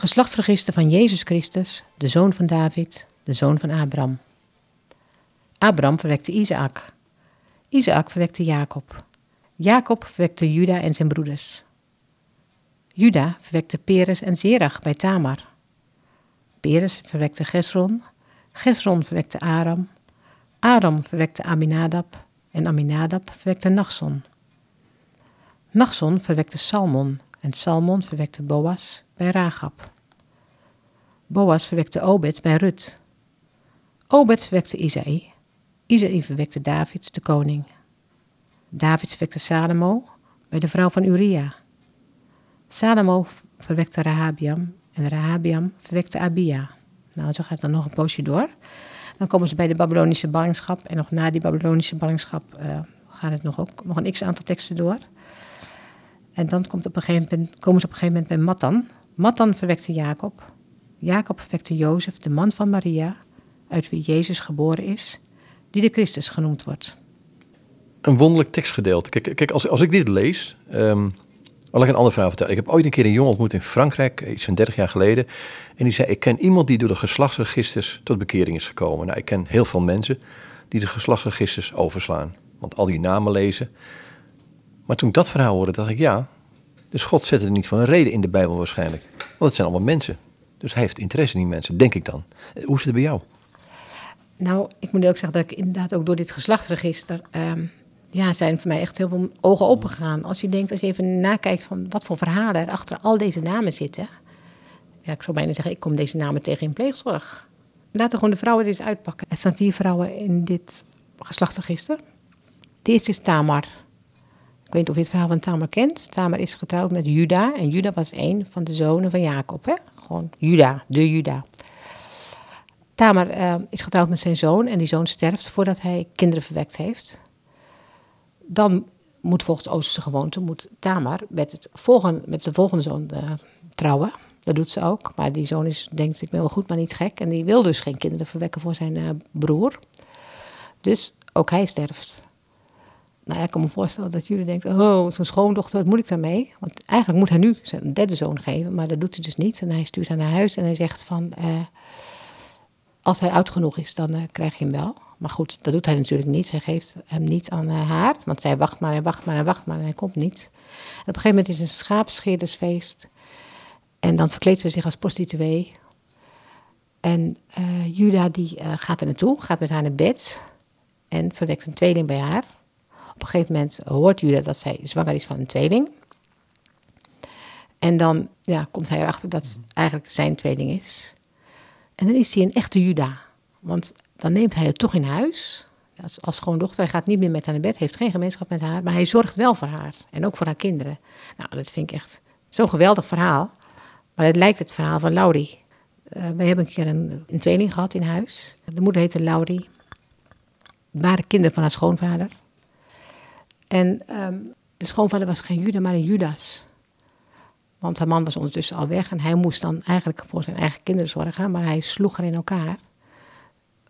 Geslachtsregister van Jezus Christus, de zoon van David, de zoon van Abraham. Abraham verwekte Isaac. Isaac verwekte Jacob. Jacob verwekte Juda en zijn broeders. Juda verwekte Peres en Zerach bij Tamar. Peres verwekte Gesron. Gesron verwekte Aram. Aram verwekte Aminadab. En Aminadab verwekte Nachson. Nachson verwekte Salmon. En Salmon verwekte Boas bij Ragab. Boas verwekte Obed bij Rut. Obed verwekte Isaï. Isaï verwekte David, de koning. David verwekte Salomo bij de vrouw van Uria. Salomo verwekte Rahabiam en Rahabiam verwekte Abia. Nou, zo gaat het dan nog een poosje door. Dan komen ze bij de Babylonische ballingschap. En nog na die Babylonische ballingschap uh, gaat het nog, ook, nog een x-aantal teksten door. En dan komt op een gegeven moment, komen ze op een gegeven moment bij Matan. Matan verwekte Jacob. Jacob verwekte Jozef, de man van Maria, uit wie Jezus geboren is, die de Christus genoemd wordt. Een wonderlijk tekstgedeelte. Kijk, kijk als, als ik dit lees, um, wil ik een ander verhaal vertellen. Ik heb ooit een keer een jongen ontmoet in Frankrijk, iets van 30 jaar geleden. En die zei, ik ken iemand die door de geslachtsregisters tot bekering is gekomen. Nou, ik ken heel veel mensen die de geslachtsregisters overslaan. Want al die namen lezen. Maar toen ik dat verhaal hoorde, dacht ik, ja, dus God zet er niet voor een reden in de Bijbel waarschijnlijk. Want het zijn allemaal mensen. Dus hij heeft interesse in die mensen, denk ik dan. Hoe zit het bij jou? Nou, ik moet ook zeggen dat ik inderdaad ook door dit geslachtsregister... Ehm, ja, zijn voor mij echt heel veel ogen opengegaan. Als je denkt, als je even nakijkt van wat voor verhalen er achter al deze namen zitten. Ja, ik zou bijna zeggen, ik kom deze namen tegen in pleegzorg. Laten we gewoon de vrouwen eens uitpakken. Er staan vier vrouwen in dit geslachtsregister. De eerste is Tamar. Ik weet niet of je het verhaal van Tamar kent. Tamar is getrouwd met Juda. En Juda was een van de zonen van Jacob. Hè? Gewoon Juda, de Juda. Tamar uh, is getrouwd met zijn zoon. En die zoon sterft voordat hij kinderen verwekt heeft dan moet volgens Oosterse gewoonte moet Tamar met, het volgende, met zijn volgende zoon uh, trouwen. Dat doet ze ook. Maar die zoon is, denkt, ik ben wel goed, maar niet gek. En die wil dus geen kinderen verwekken voor zijn uh, broer. Dus ook hij sterft. Nou ja, ik kan me voorstellen dat jullie denken, oh, zo'n schoondochter, wat moet ik daarmee? Want eigenlijk moet hij nu zijn derde zoon geven, maar dat doet hij dus niet. En hij stuurt haar naar huis en hij zegt van, uh, als hij oud genoeg is, dan krijg je hem wel. Maar goed, dat doet hij natuurlijk niet. Hij geeft hem niet aan eh, haar, want zij wacht maar en wacht maar en wacht maar en hij komt niet. En op een gegeven moment is een schaapscheerdersfeest. En dan verkleedt ze zich als prostituee. En Juda die gaat er naartoe, gaat met haar naar bed en verwekt een tweeling bij haar. Op een gegeven moment hoort Juda dat zij zwanger is van een tweeling. En dan ja, komt hij erachter dat het eigenlijk zijn tweeling is. En dan is hij een echte Juda. Want dan neemt hij het toch in huis. Als, als schoondochter, hij gaat niet meer met haar naar bed, heeft geen gemeenschap met haar, maar hij zorgt wel voor haar en ook voor haar kinderen. Nou, dat vind ik echt zo'n geweldig verhaal. Maar het lijkt het verhaal van Laurie. Uh, wij hebben een keer een, een, tweeling gehad in huis. De moeder heette Laurie. Het waren kinderen van haar schoonvader. En um, de schoonvader was geen Judas, maar een Judas. Want haar man was ondertussen al weg en hij moest dan eigenlijk voor zijn eigen kinderen zorgen, maar hij sloeg er in elkaar.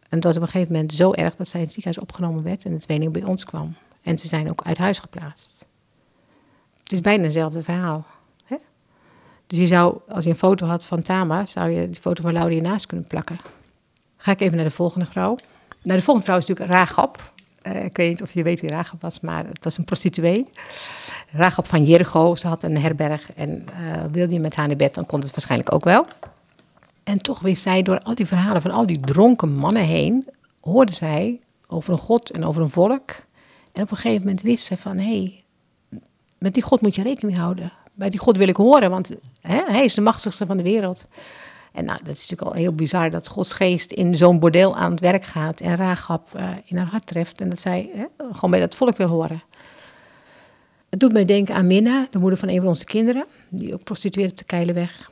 En dat was op een gegeven moment zo erg dat zij in het ziekenhuis opgenomen werd en de tweeling bij ons kwam. En ze zijn ook uit huis geplaatst. Het is bijna hetzelfde verhaal. Hè? Dus je zou, als je een foto had van Tama, zou je die foto van Laurie naast kunnen plakken. Ga ik even naar de volgende vrouw. Nou, de volgende vrouw is natuurlijk Ragab. Uh, ik weet niet of je weet wie Ragab was, maar het was een prostituee. Ragab van Jericho, ze had een herberg en uh, wilde je met haar naar bed, dan kon het waarschijnlijk ook wel. En toch wist zij door al die verhalen van al die dronken mannen heen, hoorde zij over een God en over een volk. En op een gegeven moment wist ze van, hé, hey, met die God moet je rekening houden. Bij die God wil ik horen, want hè, hij is de machtigste van de wereld. En nou, dat is natuurlijk al heel bizar dat Gods geest in zo'n bordeel aan het werk gaat en Raagap uh, in haar hart treft. En dat zij hè, gewoon bij dat volk wil horen. Het doet mij denken aan Minna, de moeder van een van onze kinderen, die ook prostitueert op de Keilenweg.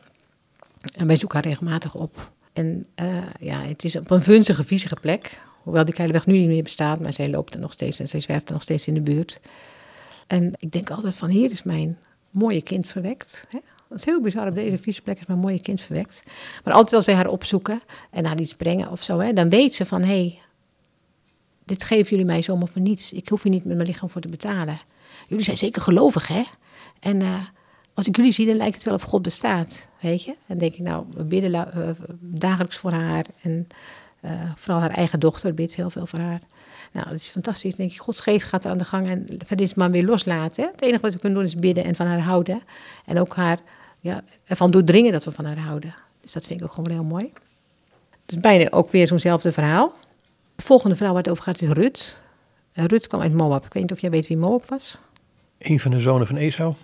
En wij zoeken haar regelmatig op. En uh, ja, het is op een vunzige, viezige plek. Hoewel die Keileweg nu niet meer bestaat, maar zij loopt er nog steeds en zij zwerft er nog steeds in de buurt. En ik denk altijd van, hier is mijn mooie kind verwekt. Hè? Dat is heel bizar, op deze vieze plek is mijn mooie kind verwekt. Maar altijd als wij haar opzoeken en naar iets brengen of zo, hè, dan weet ze van, hé, hey, dit geven jullie mij zomaar voor niets. Ik hoef hier niet met mijn lichaam voor te betalen. Jullie zijn zeker gelovig, hè? En uh, als ik jullie zie, dan lijkt het wel of God bestaat, weet je. En denk ik, nou, we bidden uh, dagelijks voor haar. En uh, vooral haar eigen dochter bidt heel veel voor haar. Nou, dat is fantastisch. Denk ik, Gods geest gaat aan de gang en verder is maar weer loslaten. Het enige wat we kunnen doen is bidden en van haar houden. En ook haar ja, ervan doordringen dat we van haar houden. Dus dat vind ik ook gewoon heel mooi. Dus bijna ook weer zo'nzelfde verhaal. De volgende vrouw waar het over gaat is Rut. Uh, Rut kwam uit Moab. Ik weet niet of jij weet wie Moab was. Een van de zonen van Esau?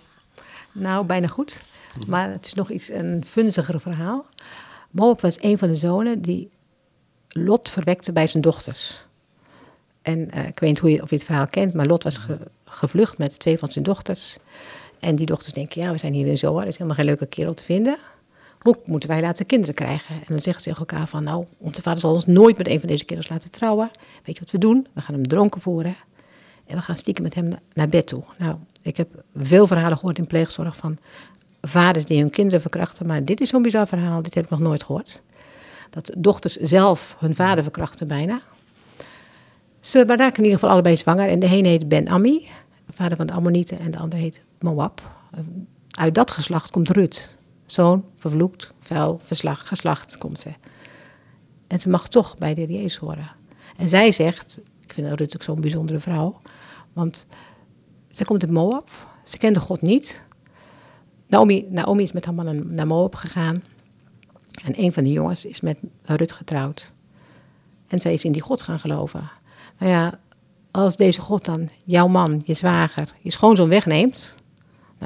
Nou, bijna goed. Maar het is nog iets een vunziger verhaal. Moab was een van de zonen die Lot verwekte bij zijn dochters. En uh, ik weet niet hoe je, of je het verhaal kent, maar Lot was gevlucht met twee van zijn dochters. En die dochters denken, ja, we zijn hier in Zoar, er is helemaal geen leuke kerel te vinden. Hoe moeten wij laten kinderen krijgen? En dan zeggen ze tegen elkaar van, nou, onze vader zal ons nooit met een van deze kerels laten trouwen. Weet je wat we doen? We gaan hem dronken voeren. En we gaan stiekem met hem naar bed toe. Nou, ik heb veel verhalen gehoord in pleegzorg van vaders die hun kinderen verkrachten. Maar dit is zo'n bizar verhaal, dit heb ik nog nooit gehoord. Dat dochters zelf hun vader verkrachten bijna. Ze raken in ieder geval allebei zwanger. En de een heet Ben Ami, vader van de Ammonieten, en de ander heet Moab. Uit dat geslacht komt Rut. Zoon, vervloekt, vuil, verslag, geslacht komt ze. En ze mag toch bij de Jezus horen. En zij zegt, ik vind Rut ook zo'n bijzondere vrouw, want ze komt uit Moab, ze kende God niet. Naomi, Naomi is met haar man naar Moab gegaan. En een van die jongens is met Rut getrouwd. En zij is in die God gaan geloven. Nou ja, als deze God dan jouw man, je zwager, je schoonzoon wegneemt.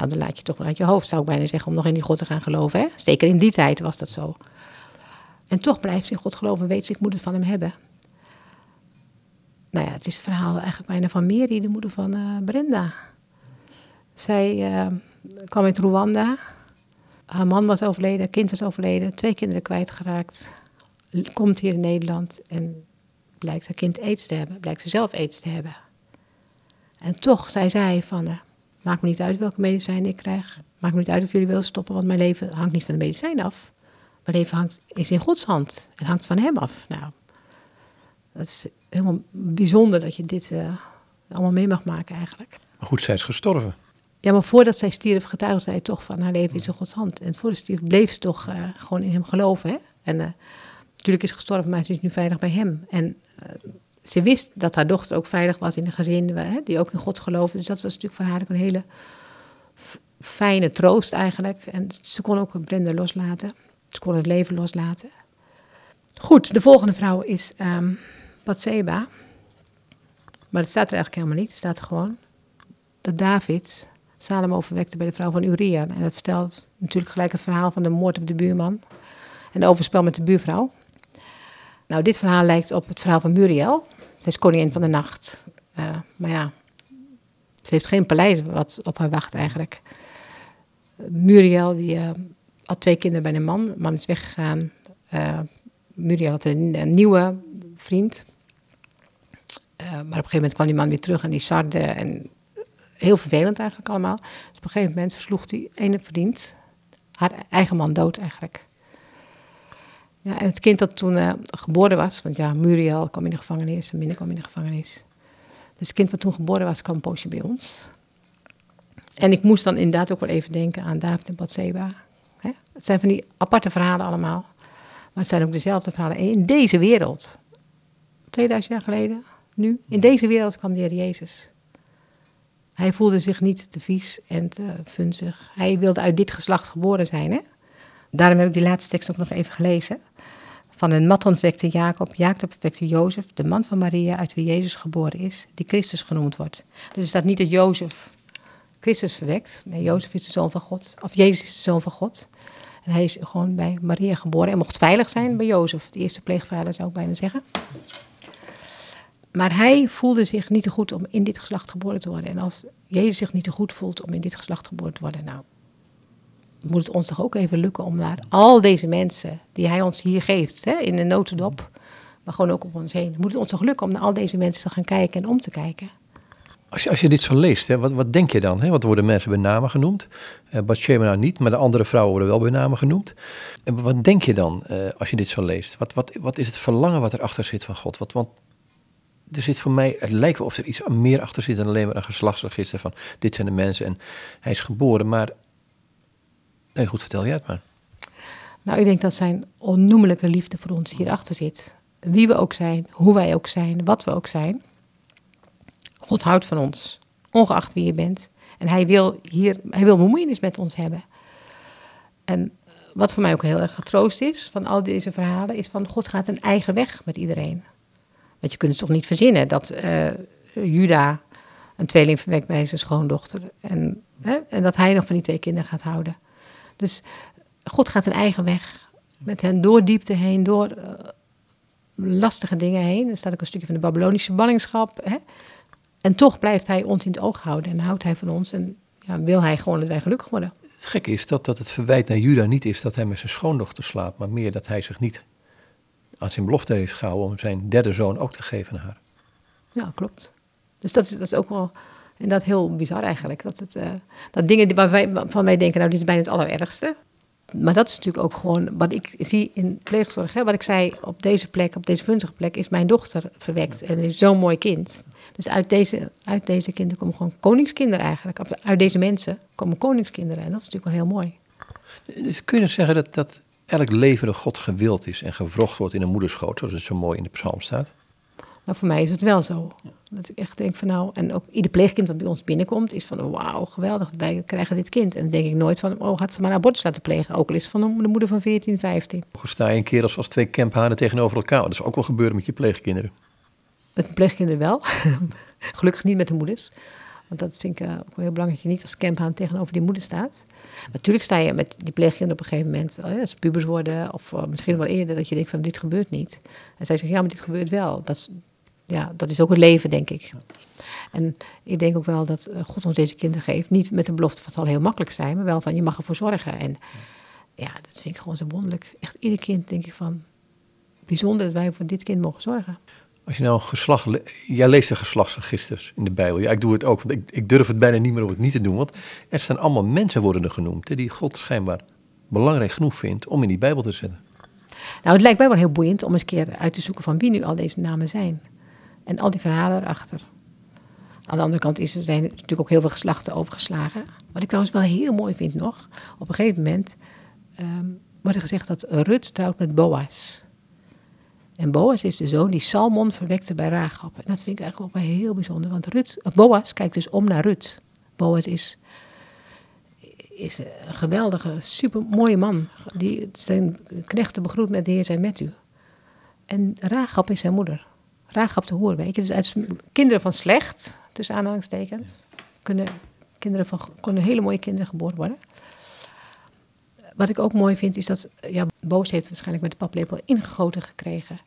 Nou, dan laat je toch wel uit je hoofd, zou ik bijna zeggen, om nog in die God te gaan geloven. Hè? Zeker in die tijd was dat zo. En toch blijft ze in God geloven en weet ze, ik moet het van hem hebben. Nou ja, het is het verhaal eigenlijk bijna van Mary, de moeder van uh, Brenda. Zij uh, kwam uit Rwanda. Haar man was overleden, kind was overleden, twee kinderen kwijtgeraakt. Komt hier in Nederland en blijkt haar kind aids te hebben, blijkt ze zelf aids te hebben. En toch zei zij van, uh, maakt me niet uit welke medicijnen ik krijg. Maakt me niet uit of jullie willen stoppen, want mijn leven hangt niet van de medicijnen af. Mijn leven hangt, is in Gods hand. Het hangt van hem af. Nou, dat is helemaal bijzonder dat je dit uh, allemaal mee mag maken eigenlijk. Maar goed, zij is gestorven. Ja, maar voordat zij stierf getuigde zij toch van haar leven is in Gods hand. En voor de stierf bleef ze toch uh, gewoon in hem geloven. Hè? En uh, natuurlijk is ze gestorven, maar ze is nu veilig bij hem. En ze wist dat haar dochter ook veilig was in een gezin hè, die ook in God geloofde. Dus dat was natuurlijk voor haar een hele fijne troost eigenlijk. En ze kon ook Brenda loslaten. Ze kon het leven loslaten. Goed, de volgende vrouw is um, Bathseba. Maar dat staat er eigenlijk helemaal niet. Het staat er gewoon dat David Salomo verwekte bij de vrouw van Uria. En dat vertelt natuurlijk gelijk het verhaal van de moord op de buurman. En de overspel met de buurvrouw. Nou, dit verhaal lijkt op het verhaal van Muriel. Zij is koningin van de nacht. Uh, maar ja, ze heeft geen paleis wat op haar wacht eigenlijk. Muriel, die uh, had twee kinderen bij een man. De man is weggegaan. Uh, Muriel had een, een nieuwe vriend. maar op een gegeven moment kwam die man weer terug en die sarde. En heel vervelend eigenlijk allemaal. Dus op een gegeven moment versloeg die ene vriend haar eigen man dood eigenlijk. Ja, en het kind dat toen uh, geboren was, want ja, Muriel kwam in de gevangenis en Minne kwam in de gevangenis. Dus het kind wat toen geboren was, kwam een poosje bij ons. En ik moest dan inderdaad ook wel even denken aan David en Bathseba. Hè? Het zijn van die aparte verhalen allemaal. Maar het zijn ook dezelfde verhalen. in deze wereld, 2000 jaar geleden, nu, in deze wereld kwam de Heer Jezus. Hij voelde zich niet te vies en te funzig. Hij wilde uit dit geslacht geboren zijn. Hè? Daarom heb ik die laatste tekst ook nog even gelezen. Van een Matthan wekte Jacob, Jacob wekte Jozef, de man van Maria, uit wie Jezus geboren is, die Christus genoemd wordt. Dus er staat niet dat Jozef Christus verwekt. Nee, Jozef is de zoon van God. Of Jezus is de zoon van God. En hij is gewoon bij Maria geboren en mocht veilig zijn bij Jozef, de eerste pleegvader zou ik bijna zeggen. Maar hij voelde zich niet te goed om in dit geslacht geboren te worden. En als Jezus zich niet te goed voelt om in dit geslacht geboren te worden, nou, moet het ons toch ook even lukken om naar al deze mensen die hij ons hier geeft, hè, in de notendop, maar gewoon ook op ons heen. Moet het ons toch lukken om naar al deze mensen te gaan kijken en om te kijken? Als je, als je dit zo leest, hè, wat, wat denk je dan? Hè? Wat worden mensen bij namen genoemd? Uh, nou niet, maar de andere vrouwen worden wel bij namen genoemd. En wat denk je dan uh, als je dit zo leest? Wat, wat, wat is het verlangen wat erachter zit van God? Wat, want er zit voor mij, het lijkt wel of er iets meer achter zit dan alleen maar een geslachtsregister van dit zijn de mensen en hij is geboren. Maar Goed, vertel jij het maar. Nou, ik denk dat zijn onnoemelijke liefde voor ons hierachter zit. Wie we ook zijn, hoe wij ook zijn, wat we ook zijn. God houdt van ons, ongeacht wie je bent. En hij wil hier, hij wil bemoeienis met ons hebben. En wat voor mij ook heel erg getroost is van al deze verhalen, is van God gaat een eigen weg met iedereen. Want je kunt het toch niet verzinnen dat uh, Juda een tweeling verwekt bij zijn schoondochter. En, hè, en dat hij nog van die twee kinderen gaat houden. Dus God gaat een eigen weg met hen door diepte heen, door uh, lastige dingen heen. Er staat ook een stukje van de Babylonische ballingschap. Hè? En toch blijft hij ons in het oog houden en houdt hij van ons. En ja, wil hij gewoon dat wij gelukkig worden. Het gekke is dat, dat het verwijt naar Juda niet is dat hij met zijn schoondochter slaapt, maar meer dat hij zich niet aan zijn belofte heeft gehouden om zijn derde zoon ook te geven aan haar. Ja, klopt. Dus dat is, dat is ook wel inderdaad heel bizar eigenlijk. Dat, het, uh, dat dingen waar wij, van wij denken, nou dit is bijna het allerergste maar dat is natuurlijk ook gewoon wat ik zie in pleegzorg. Hè? Wat ik zei, op deze plek, op deze vunzige plek, is mijn dochter verwekt. En is zo'n mooi kind. Dus uit deze, uit deze kinderen komen gewoon koningskinderen eigenlijk. Uit deze mensen komen koningskinderen. En dat is natuurlijk wel heel mooi. Dus kun je zeggen dat, dat elk leven door God gewild is en gevrocht wordt in een moederschoot, zoals het zo mooi in de psalm staat? Nou, voor mij is het wel zo. Dat ik echt denk van nou, en ook ieder pleegkind wat bij ons binnenkomt, is van wauw, geweldig, wij krijgen dit kind. En dan denk ik nooit van, oh, had ze maar een abortus laten plegen. Ook al is het van de moeder van 14, 15. Hoe sta je een keer als, als twee kemphanen tegenover elkaar? Dat is ook wel gebeuren met je pleegkinderen. Met de pleegkinderen wel. Gelukkig niet met de moeders. Want dat vind ik uh, ook wel heel belangrijk dat je niet als camphaan tegenover die moeder staat. natuurlijk sta je met die pleegkinderen op een gegeven moment, uh, als pubers worden, of uh, misschien wel eerder, dat je denkt van dit gebeurt niet. En zij zegt ja, maar dit gebeurt wel. Dat, ja, dat is ook het leven, denk ik. En ik denk ook wel dat eh, God ons deze kinderen geeft. Niet met de belofte van het zal heel makkelijk zijn, maar wel van je mag ervoor zorgen. En ja, dat vind ik gewoon zo wonderlijk. Echt ieder kind denk ik van bijzonder dat wij voor dit kind mogen zorgen. Als je nou geslacht, jij leest de geslachtsregisters in de Bijbel. Ja, ik doe het ook, want ik, ik durf het bijna niet meer om het niet te doen. Want er zijn allemaal mensen worden er genoemd hè, die God schijnbaar belangrijk genoeg vindt om in die Bijbel te zetten. Nou, het lijkt mij wel heel boeiend om eens een keer uit te zoeken van wie nu al deze namen zijn. En al die verhalen erachter. Aan de andere kant is er zijn natuurlijk ook heel veel geslachten overgeslagen. Wat ik trouwens wel heel mooi vind nog. Op een gegeven moment um, wordt er gezegd dat Rut trouwt met Boas. En Boas is de zoon die Salmon verwekte bij Raagap. En dat vind ik eigenlijk ook wel heel bijzonder. Want Rut, Boas kijkt dus om naar Rut. Boas is, is een geweldige, super mooie man. Die zijn knechten begroet met de Heer zijn met u. En Raagap is zijn moeder. Raagap de hoer, weet je. Dus uit kinderen van slecht, tussen aanhalingstekens, kunnen, kinderen van, kunnen hele mooie kinderen geboren worden. Wat ik ook mooi vind, is dat ja, Boos heeft waarschijnlijk met de paplepel ingegoten gekregen.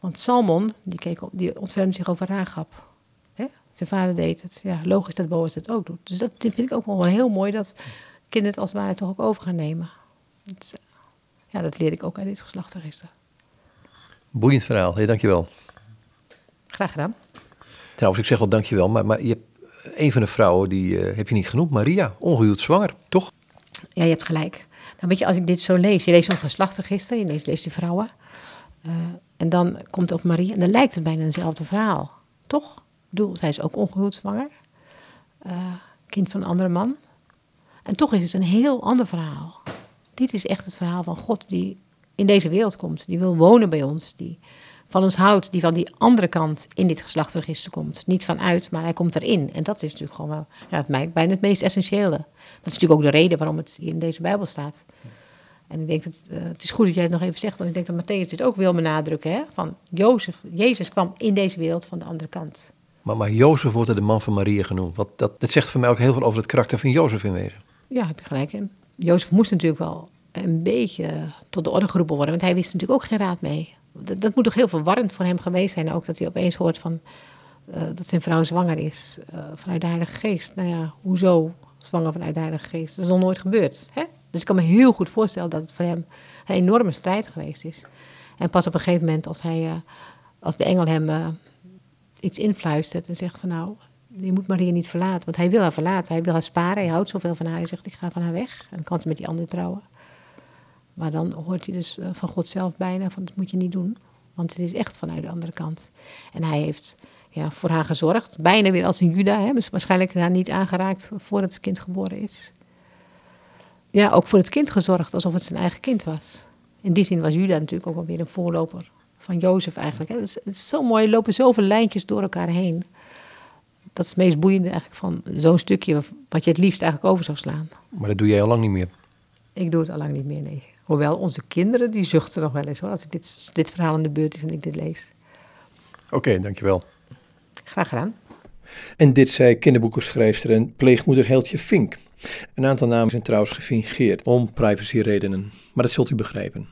Want Salmon, die, keek op, die ontfermde zich over Raagap. Zijn vader deed het. Ja, logisch dat Boos het ook doet. Dus dat vind ik ook wel heel mooi, dat kinderen het als het ware toch ook over gaan nemen. Dat, ja, dat leer ik ook uit dit geslachtenregister. Boeiend verhaal, hey, dankjewel. Graag gedaan. Trouwens, ik zeg wel dankjewel, maar, maar je hebt, een van de vrouwen, die uh, heb je niet genoemd, Maria, ongehuwd zwanger, toch? Ja, je hebt gelijk. Nou, weet je, als ik dit zo lees, je leest zo'n geslachtsregister, je leest, leest die vrouwen, uh, en dan komt over Maria, en dan lijkt het bijna eenzelfde verhaal, toch? Ik bedoel, zij is ook ongehuwd zwanger, uh, kind van een andere man. En toch is het een heel ander verhaal. Dit is echt het verhaal van God die in deze wereld komt, die wil wonen bij ons, die van ons houdt, die van die andere kant in dit geslachtsregister komt. Niet vanuit, maar hij komt erin. En dat is natuurlijk gewoon wel, ja, het mij bijna het meest essentiële. Dat is natuurlijk ook de reden waarom het hier in deze Bijbel staat. En ik denk dat uh, het is goed dat jij het nog even zegt, want ik denk dat Matthäus dit ook wil benadrukken. Hè? Van Jozef, Jezus kwam in deze wereld van de andere kant. Maar, maar Jozef wordt er de man van Maria genoemd. Wat, dat, dat zegt voor mij ook heel veel over het karakter van Jozef in wezen. Ja, heb je gelijk in. Jozef moest natuurlijk wel een beetje tot de orde geroepen worden, want hij wist natuurlijk ook geen raad mee dat, dat, moet toch heel verwarrend voor hem geweest zijn. Ook dat hij opeens hoort van, uh, dat zijn vrouw zwanger is uh, vanuit de Heilige Geest. Nou ja, hoezo zwanger vanuit de Heilige Geest? Dat is nog nooit gebeurd. Hè? Dus ik kan me heel goed voorstellen dat het voor hem een enorme strijd geweest is. En pas op een gegeven moment als, hij, uh, als de engel hem iets influistert en zegt van nou, je moet Maria niet verlaten. Want hij wil haar verlaten, hij wil haar sparen, hij houdt zoveel van haar. Hij zegt ik ga van haar weg en kan ze met die andere trouwen. Maar dan hoort hij dus eh, van God zelf bijna van dat moet je niet doen. Want het is echt vanuit de andere kant. En hij heeft ja, voor haar gezorgd. Bijna weer als een Juda. Hè, dus waarschijnlijk haar niet aangeraakt voordat het kind geboren is. ja, ook voor het kind gezorgd alsof het zijn eigen kind was. In die zin was Juda natuurlijk ook wel weer een voorloper van Jozef eigenlijk. hè. Het is, het is zo mooi, er lopen zoveel lijntjes door elkaar heen. Dat is het meest boeiende eigenlijk van zo'n stukje wat je het liefst eigenlijk over zou slaan. Maar dat doe jij al lang niet meer. Ik doe het al lang niet meer, nee. Hoewel onze kinderen, die zuchten nog wel eens hoor, als ik dit, dit verhaal aan de beurt is en ik dit lees. Oké, dankjewel. Graag gedaan. En dit zei kinderboekenschrijfster en pleegmoeder Heltje Vink. Een aantal namen zijn trouwens gefingeerd om privacyredenen, maar dat zult u begrijpen.